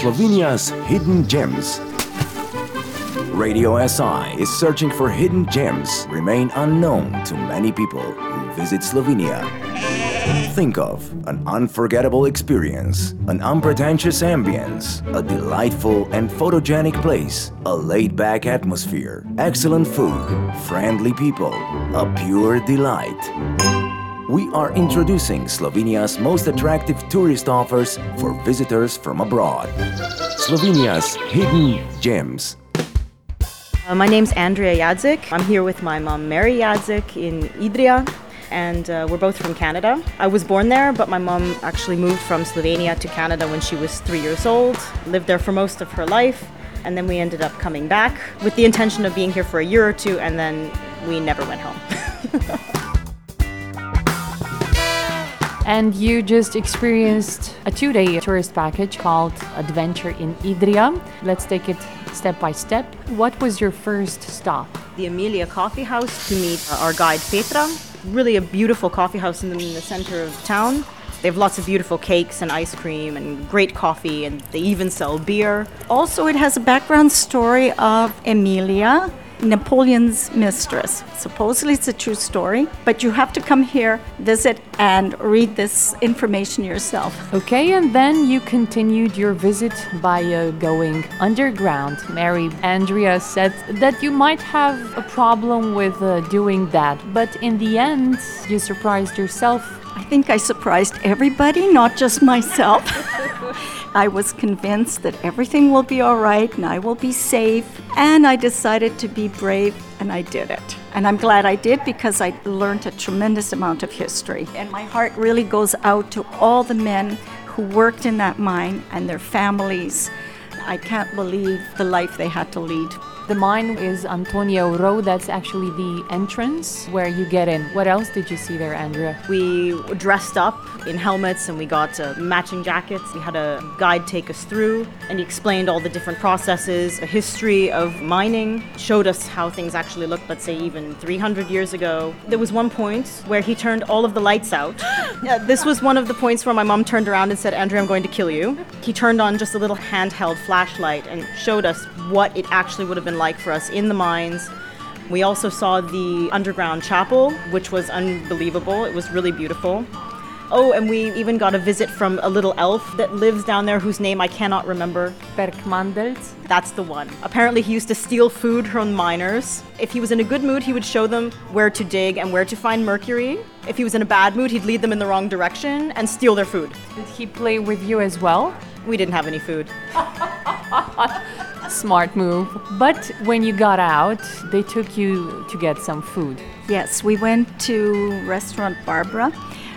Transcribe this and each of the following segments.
Slovenia's hidden gems. Radio SI is searching for hidden gems remain unknown to many people who visit Slovenia. Think of an unforgettable experience, an unpretentious ambience, a delightful and photogenic place, a laid back atmosphere, excellent food, friendly people, a pure delight. We are introducing Slovenia's most attractive tourist offers for visitors from abroad. Slovenia's hidden gems. Uh, my name's Andrea Jadrzyk. I'm here with my mom, Mary Jadrzyk, in Idrija, and uh, we're both from Canada. I was born there, but my mom actually moved from Slovenia to Canada when she was three years old, lived there for most of her life, and then we ended up coming back with the intention of being here for a year or two, and then we never went home. And you just experienced a two day tourist package called Adventure in Idrija. Let's take it step by step. What was your first stop? the Amelia Coffee House to meet our guide Petra. Really a beautiful coffee house in the, in the center of town. They have lots of beautiful cakes and ice cream and great coffee, and they even sell beer. Also, it has a background story of Emilia, Napoleon's mistress. Supposedly, it's a true story, but you have to come here, visit, and read this information yourself. Okay, and then you continued your visit by uh, going underground. Mary Andrea said that you might have a problem with uh, doing that, but in the end, you surprised yourself. I think I surprised everybody, not just myself. I was convinced that everything will be all right and I will be safe. And I decided to be brave and I did it. And I'm glad I did because I learned a tremendous amount of history. And my heart really goes out to all the men who worked in that mine and their families. I can't believe the life they had to lead. The mine is Antonio Road. That's actually the entrance where you get in. What else did you see there, Andrea? We dressed up in helmets and we got uh, matching jackets. We had a guide take us through and he explained all the different processes, the history of mining, showed us how things actually looked, let's say even 300 years ago. There was one point where he turned all of the lights out. This was one of the points where my mom turned around and said, Andrea, I'm going to kill you. He turned on just a little handheld flashlight and showed us what it actually would have been like for us in the mines. We also saw the underground chapel, which was unbelievable. It was really beautiful. Oh, and we even got a visit from a little elf that lives down there whose name I cannot remember. Perkmandels. That's the one. Apparently, he used to steal food from miners. If he was in a good mood, he would show them where to dig and where to find mercury. If he was in a bad mood, he'd lead them in the wrong direction and steal their food. Did he play with you as well? We didn't have any food. Smart move. But when you got out, they took you to get some food. Yes, we went to restaurant Barbara.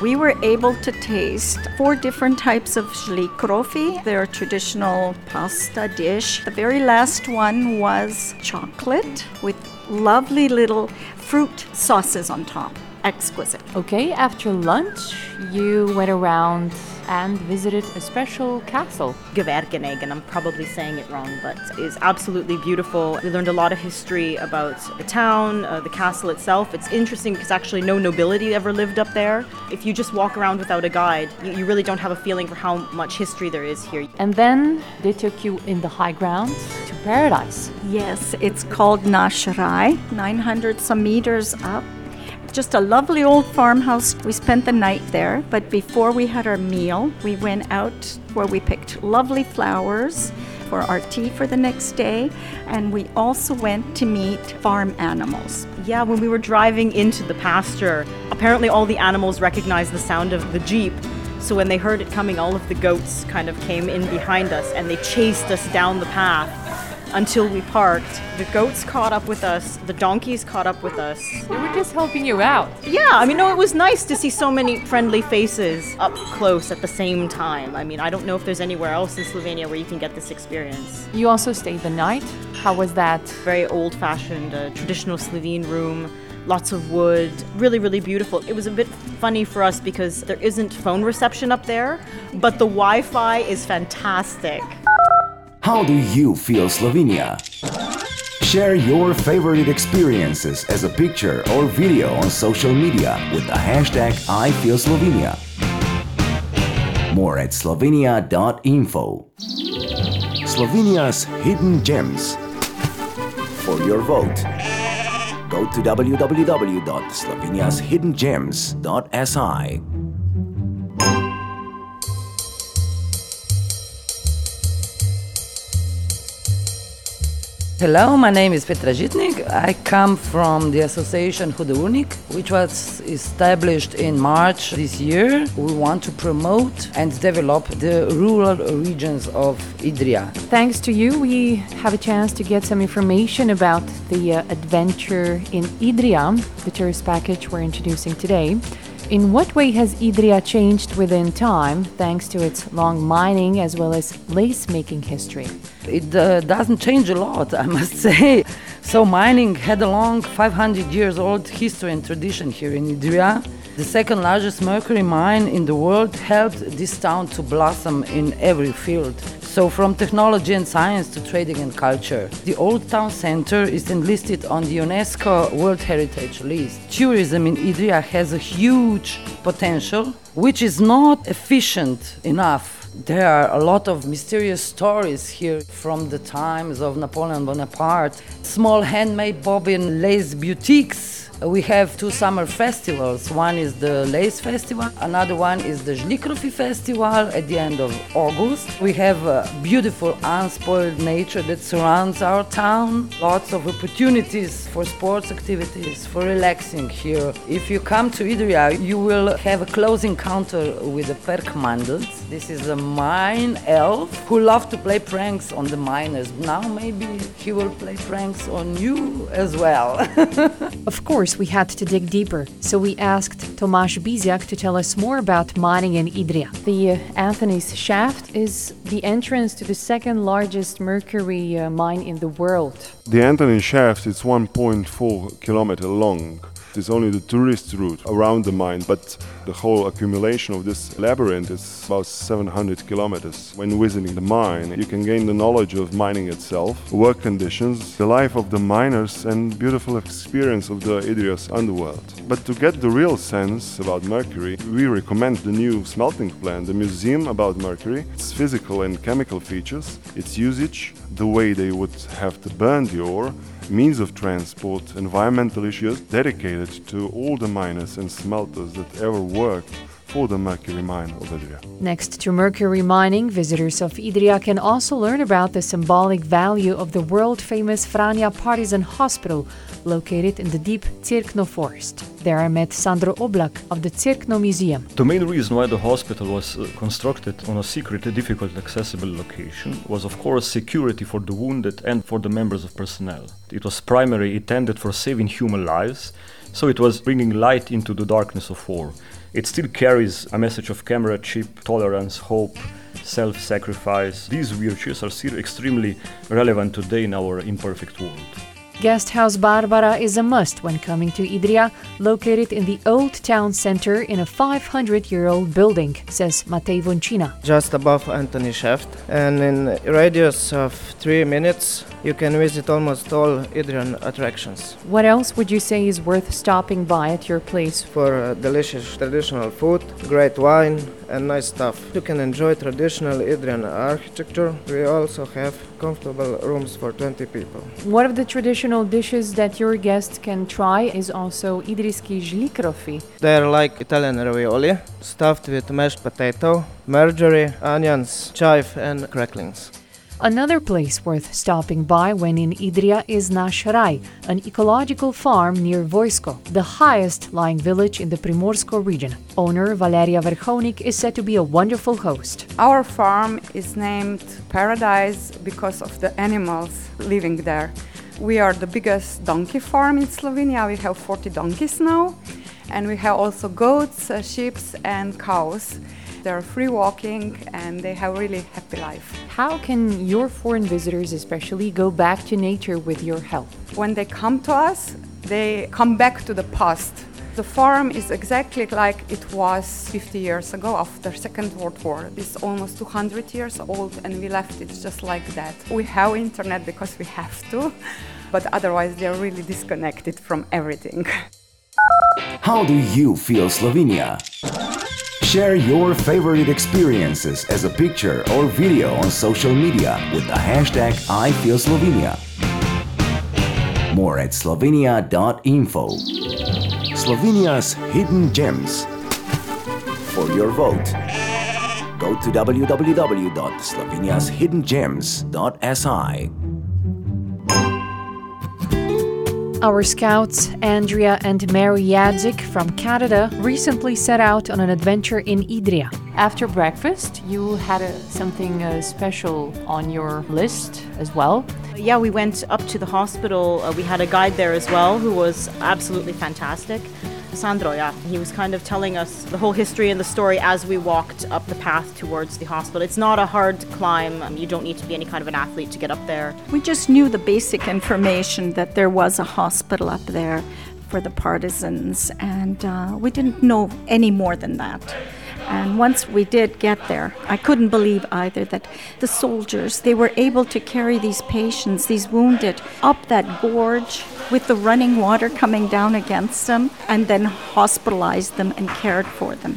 We were able to taste four different types of žlikrofi, their traditional pasta dish. The very last one was chocolate with lovely little fruit sauces on top. Exquisite. Okay, after lunch, you went around and visited a special castle. Gewerkenegen, I'm probably saying it wrong, but is absolutely beautiful. We learned a lot of history about the town, uh, the castle itself. It's interesting because actually no nobility ever lived up there. If you just walk around without a guide, you, you really don't have a feeling for how much history there is here. And then they took you in the high ground to paradise. Yes, it's called Naš Raj, 900 some meters up. Just a lovely old farmhouse. We spent the night there, but before we had our meal, we went out where we picked lovely flowers for our tea for the next day, and we also went to meet farm animals. Yeah, when we were driving into the pasture, apparently all the animals recognized the sound of the Jeep. So when they heard it coming, all of the goats kind of came in behind us and they chased us down the path until we parked. The goats caught up with us, the donkeys caught up with us. They were just helping you out. Yeah, I mean, no, it was nice to see so many friendly faces up close at the same time. I mean, I don't know if there's anywhere else in Slovenia where you can get this experience. You also stayed the night. How was that? Very old fashioned, uh, traditional Slovene room. Lots of wood, really, really beautiful. It was a bit funny for us because there isn't phone reception up there, but the Wi Fi is fantastic. How do you feel Slovenia? Share your favorite experiences as a picture or video on social media with the hashtag IFeelSlovenia. More at slovenia.info. Slovenia's hidden gems. For your vote, go to www.slovenia'shiddengems.si. Hello, my name is Petra Žitnik. I come from the association Hudournik, which was established in March this year. We want to promote and develop the rural regions of Idrija. Thanks to you, we have a chance to get some information about the uh, adventure in Idrija, the tourist package we're introducing today. In what way has Idrija changed within time thanks to its long mining as well as lace making history? It uh, doesn't change a lot, I must say. So, mining had a long 500 years old history and tradition here in Idrija. The second largest mercury mine in the world helped this town to blossom in every field. So, from technology and science to trading and culture. The Old Town Center is enlisted on the UNESCO World Heritage List. Tourism in Idrija has a huge potential, which is not efficient enough there are a lot of mysterious stories here from the times of Napoleon Bonaparte. Small handmade bobbin lace boutiques we have two summer festivals. One is the Lace Festival, another one is the Žlikrofi Festival at the end of August. We have a beautiful, unspoiled nature that surrounds our town. Lots of opportunities for sports activities, for relaxing here. If you come to Idrija, you will have a close encounter with the Perkmandels. This is a mine elf who loves to play pranks on the miners. Now maybe he will play pranks on you as well. of course course, we had to dig deeper, so we asked Tomasz Biziak to tell us more about mining in Idrija. The uh, Anthony's Shaft is the entrance to the second largest mercury uh, mine in the world. The Anthony Shaft is 1.4 kilometer long is only the tourist route around the mine, but the whole accumulation of this labyrinth is about 700 kilometers. When visiting the mine, you can gain the knowledge of mining itself, work conditions, the life of the miners, and beautiful experience of the Idrija's underworld. But to get the real sense about mercury, we recommend the new smelting plant, the museum about mercury, its physical and chemical features, its usage, the way they would have to burn the ore, means of transport, environmental issues dedicated to all the miners and smelters that ever worked for the mercury mine of Idrija. Next to mercury mining, visitors of Idrija can also learn about the symbolic value of the world famous Franja Partisan Hospital located in the deep Cerkno forest. There I met Sandro Oblak of the Cerkno Museum. The main reason why the hospital was uh, constructed on a secret, difficult, accessible location was, of course, security for the wounded and for the members of personnel. It was primarily intended for saving human lives, so it was bringing light into the darkness of war. It still carries a message of comradeship, tolerance, hope, self sacrifice. These virtues are still extremely relevant today in our imperfect world. Guest House Barbara is a must when coming to Idrija, located in the old town center in a 500 year old building, says Matej Voncina. Just above Anthony Shaft, and in radius of three minutes, you can visit almost all Idrian attractions. What else would you say is worth stopping by at your place? For uh, delicious traditional food, great wine, and nice stuff. You can enjoy traditional Idrian architecture. We also have comfortable rooms for 20 people. One of the traditional dishes that your guests can try is also idrijski žlikrofi. They're like Italian ravioli, stuffed with mashed potato, marjorie, onions, chive, and cracklings. Another place worth stopping by when in Idrija is Naš Raj, an ecological farm near Vojsko, the highest lying village in the Primorsko region. Owner Valeria Verhovnik is said to be a wonderful host. Our farm is named Paradise because of the animals living there. We are the biggest donkey farm in Slovenia. We have 40 donkeys now, and we have also goats, uh, sheep, and cows. They're free walking and they have really happy life. How can your foreign visitors especially go back to nature with your help? When they come to us, they come back to the past. The farm is exactly like it was 50 years ago after Second World War. It's almost 200 years old and we left it just like that. We have internet because we have to, but otherwise they're really disconnected from everything. How do you feel Slovenia? Share your favorite experiences as a picture or video on social media with the hashtag IFeelSlovenia. More at slovenia.info. Slovenia's hidden gems. For your vote, go to www.sloveniashiddengems.si. Our scouts, Andrea and Mary Jadrzyk from Canada, recently set out on an adventure in Idrija. After breakfast, you had a, something uh, special on your list as well. Yeah, we went up to the hospital. Uh, we had a guide there as well who was absolutely fantastic. Sandro, yeah. He was kind of telling us the whole history and the story as we walked up the path towards the hospital. It's not a hard climb. Um, you don't need to be any kind of an athlete to get up there. We just knew the basic information that there was a hospital up there for the partisans, and uh, we didn't know any more than that. And once we did get there, I couldn't believe either that the soldiers, they were able to carry these patients, these wounded, up that gorge with the running water coming down against them and then hospitalized them and cared for them.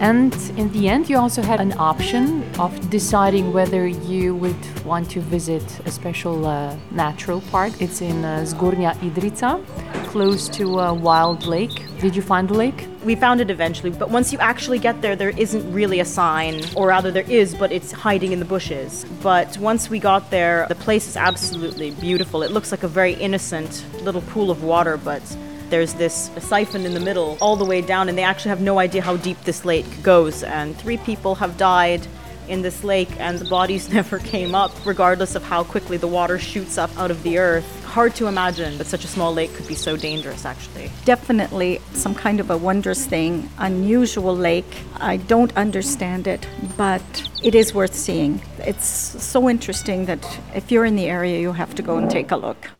And in the end, you also had an option of deciding whether you would want to visit a special uh, natural park. It's in uh, Zgornja Idrijca, close to a wild lake. Did you find the lake? We found it eventually, but once you actually get there, there isn't really a sign, or rather, there is, but it's hiding in the bushes. But once we got there, the place is absolutely beautiful. It looks like a very innocent little pool of water, but there's this siphon in the middle all the way down, and they actually have no idea how deep this lake goes. And three people have died in this lake, and the bodies never came up, regardless of how quickly the water shoots up out of the earth. Hard to imagine that such a small lake could be so dangerous, actually. Definitely some kind of a wondrous thing, unusual lake. I don't understand it, but it is worth seeing. It's so interesting that if you're in the area, you have to go and take a look.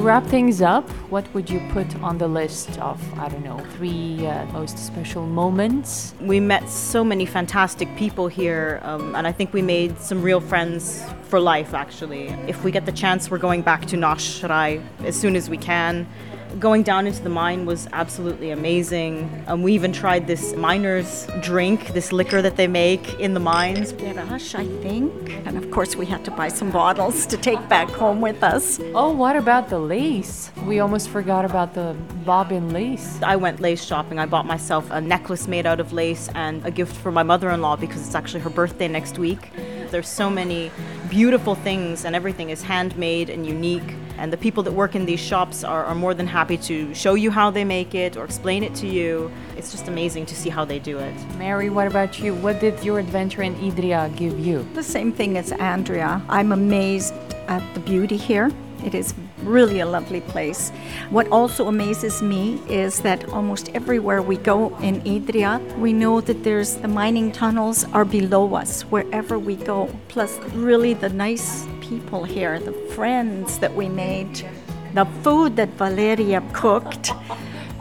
Wrap things up, what would you put on the list of, I don't know, three uh, most special moments? We met so many fantastic people here, um, and I think we made some real friends for life, actually. If we get the chance, we're going back to Naš Raj as soon as we can. Going down into the mine was absolutely amazing. Um, we even tried this miner's drink, this liquor that they make in the mines. Rush, I think. And of course, we had to buy some bottles to take back home with us. Oh, what about the lace? We almost forgot about the bobbin lace. I went lace shopping. I bought myself a necklace made out of lace and a gift for my mother in law because it's actually her birthday next week. There's so many beautiful things, and everything is handmade and unique. And the people that work in these shops are, are more than happy to show you how they make it or explain it to you. It's just amazing to see how they do it. Mary, what about you? What did your adventure in Idrija give you? The same thing as Andrea. I'm amazed at the beauty here. It is really a lovely place. What also amazes me is that almost everywhere we go in Idrija, we know that there's the mining tunnels are below us wherever we go. Plus, really the nice people here, the friends that we made, the food that Valeria cooked.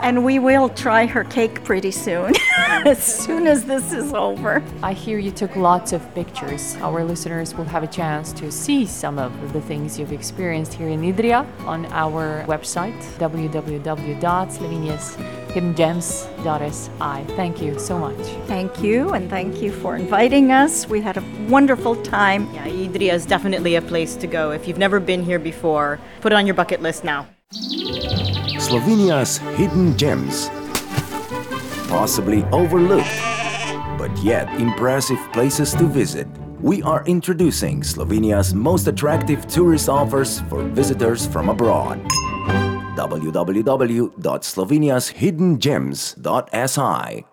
And we will try her cake pretty soon, as soon as this is over. I hear you took lots of pictures. Our listeners will have a chance to see some of the things you've experienced here in Idrija on our website, www.sloveniashiddengems.si. Thank you so much. Thank you, and thank you for inviting us. We had a wonderful time. Yeah, Idrija is definitely a place to go. If you've never been here before, put it on your bucket list now. Slovenia's hidden gems. Possibly overlooked, but yet impressive places to visit. We are introducing Slovenia's most attractive tourist offers for visitors from abroad. www.sloveniashiddengems.si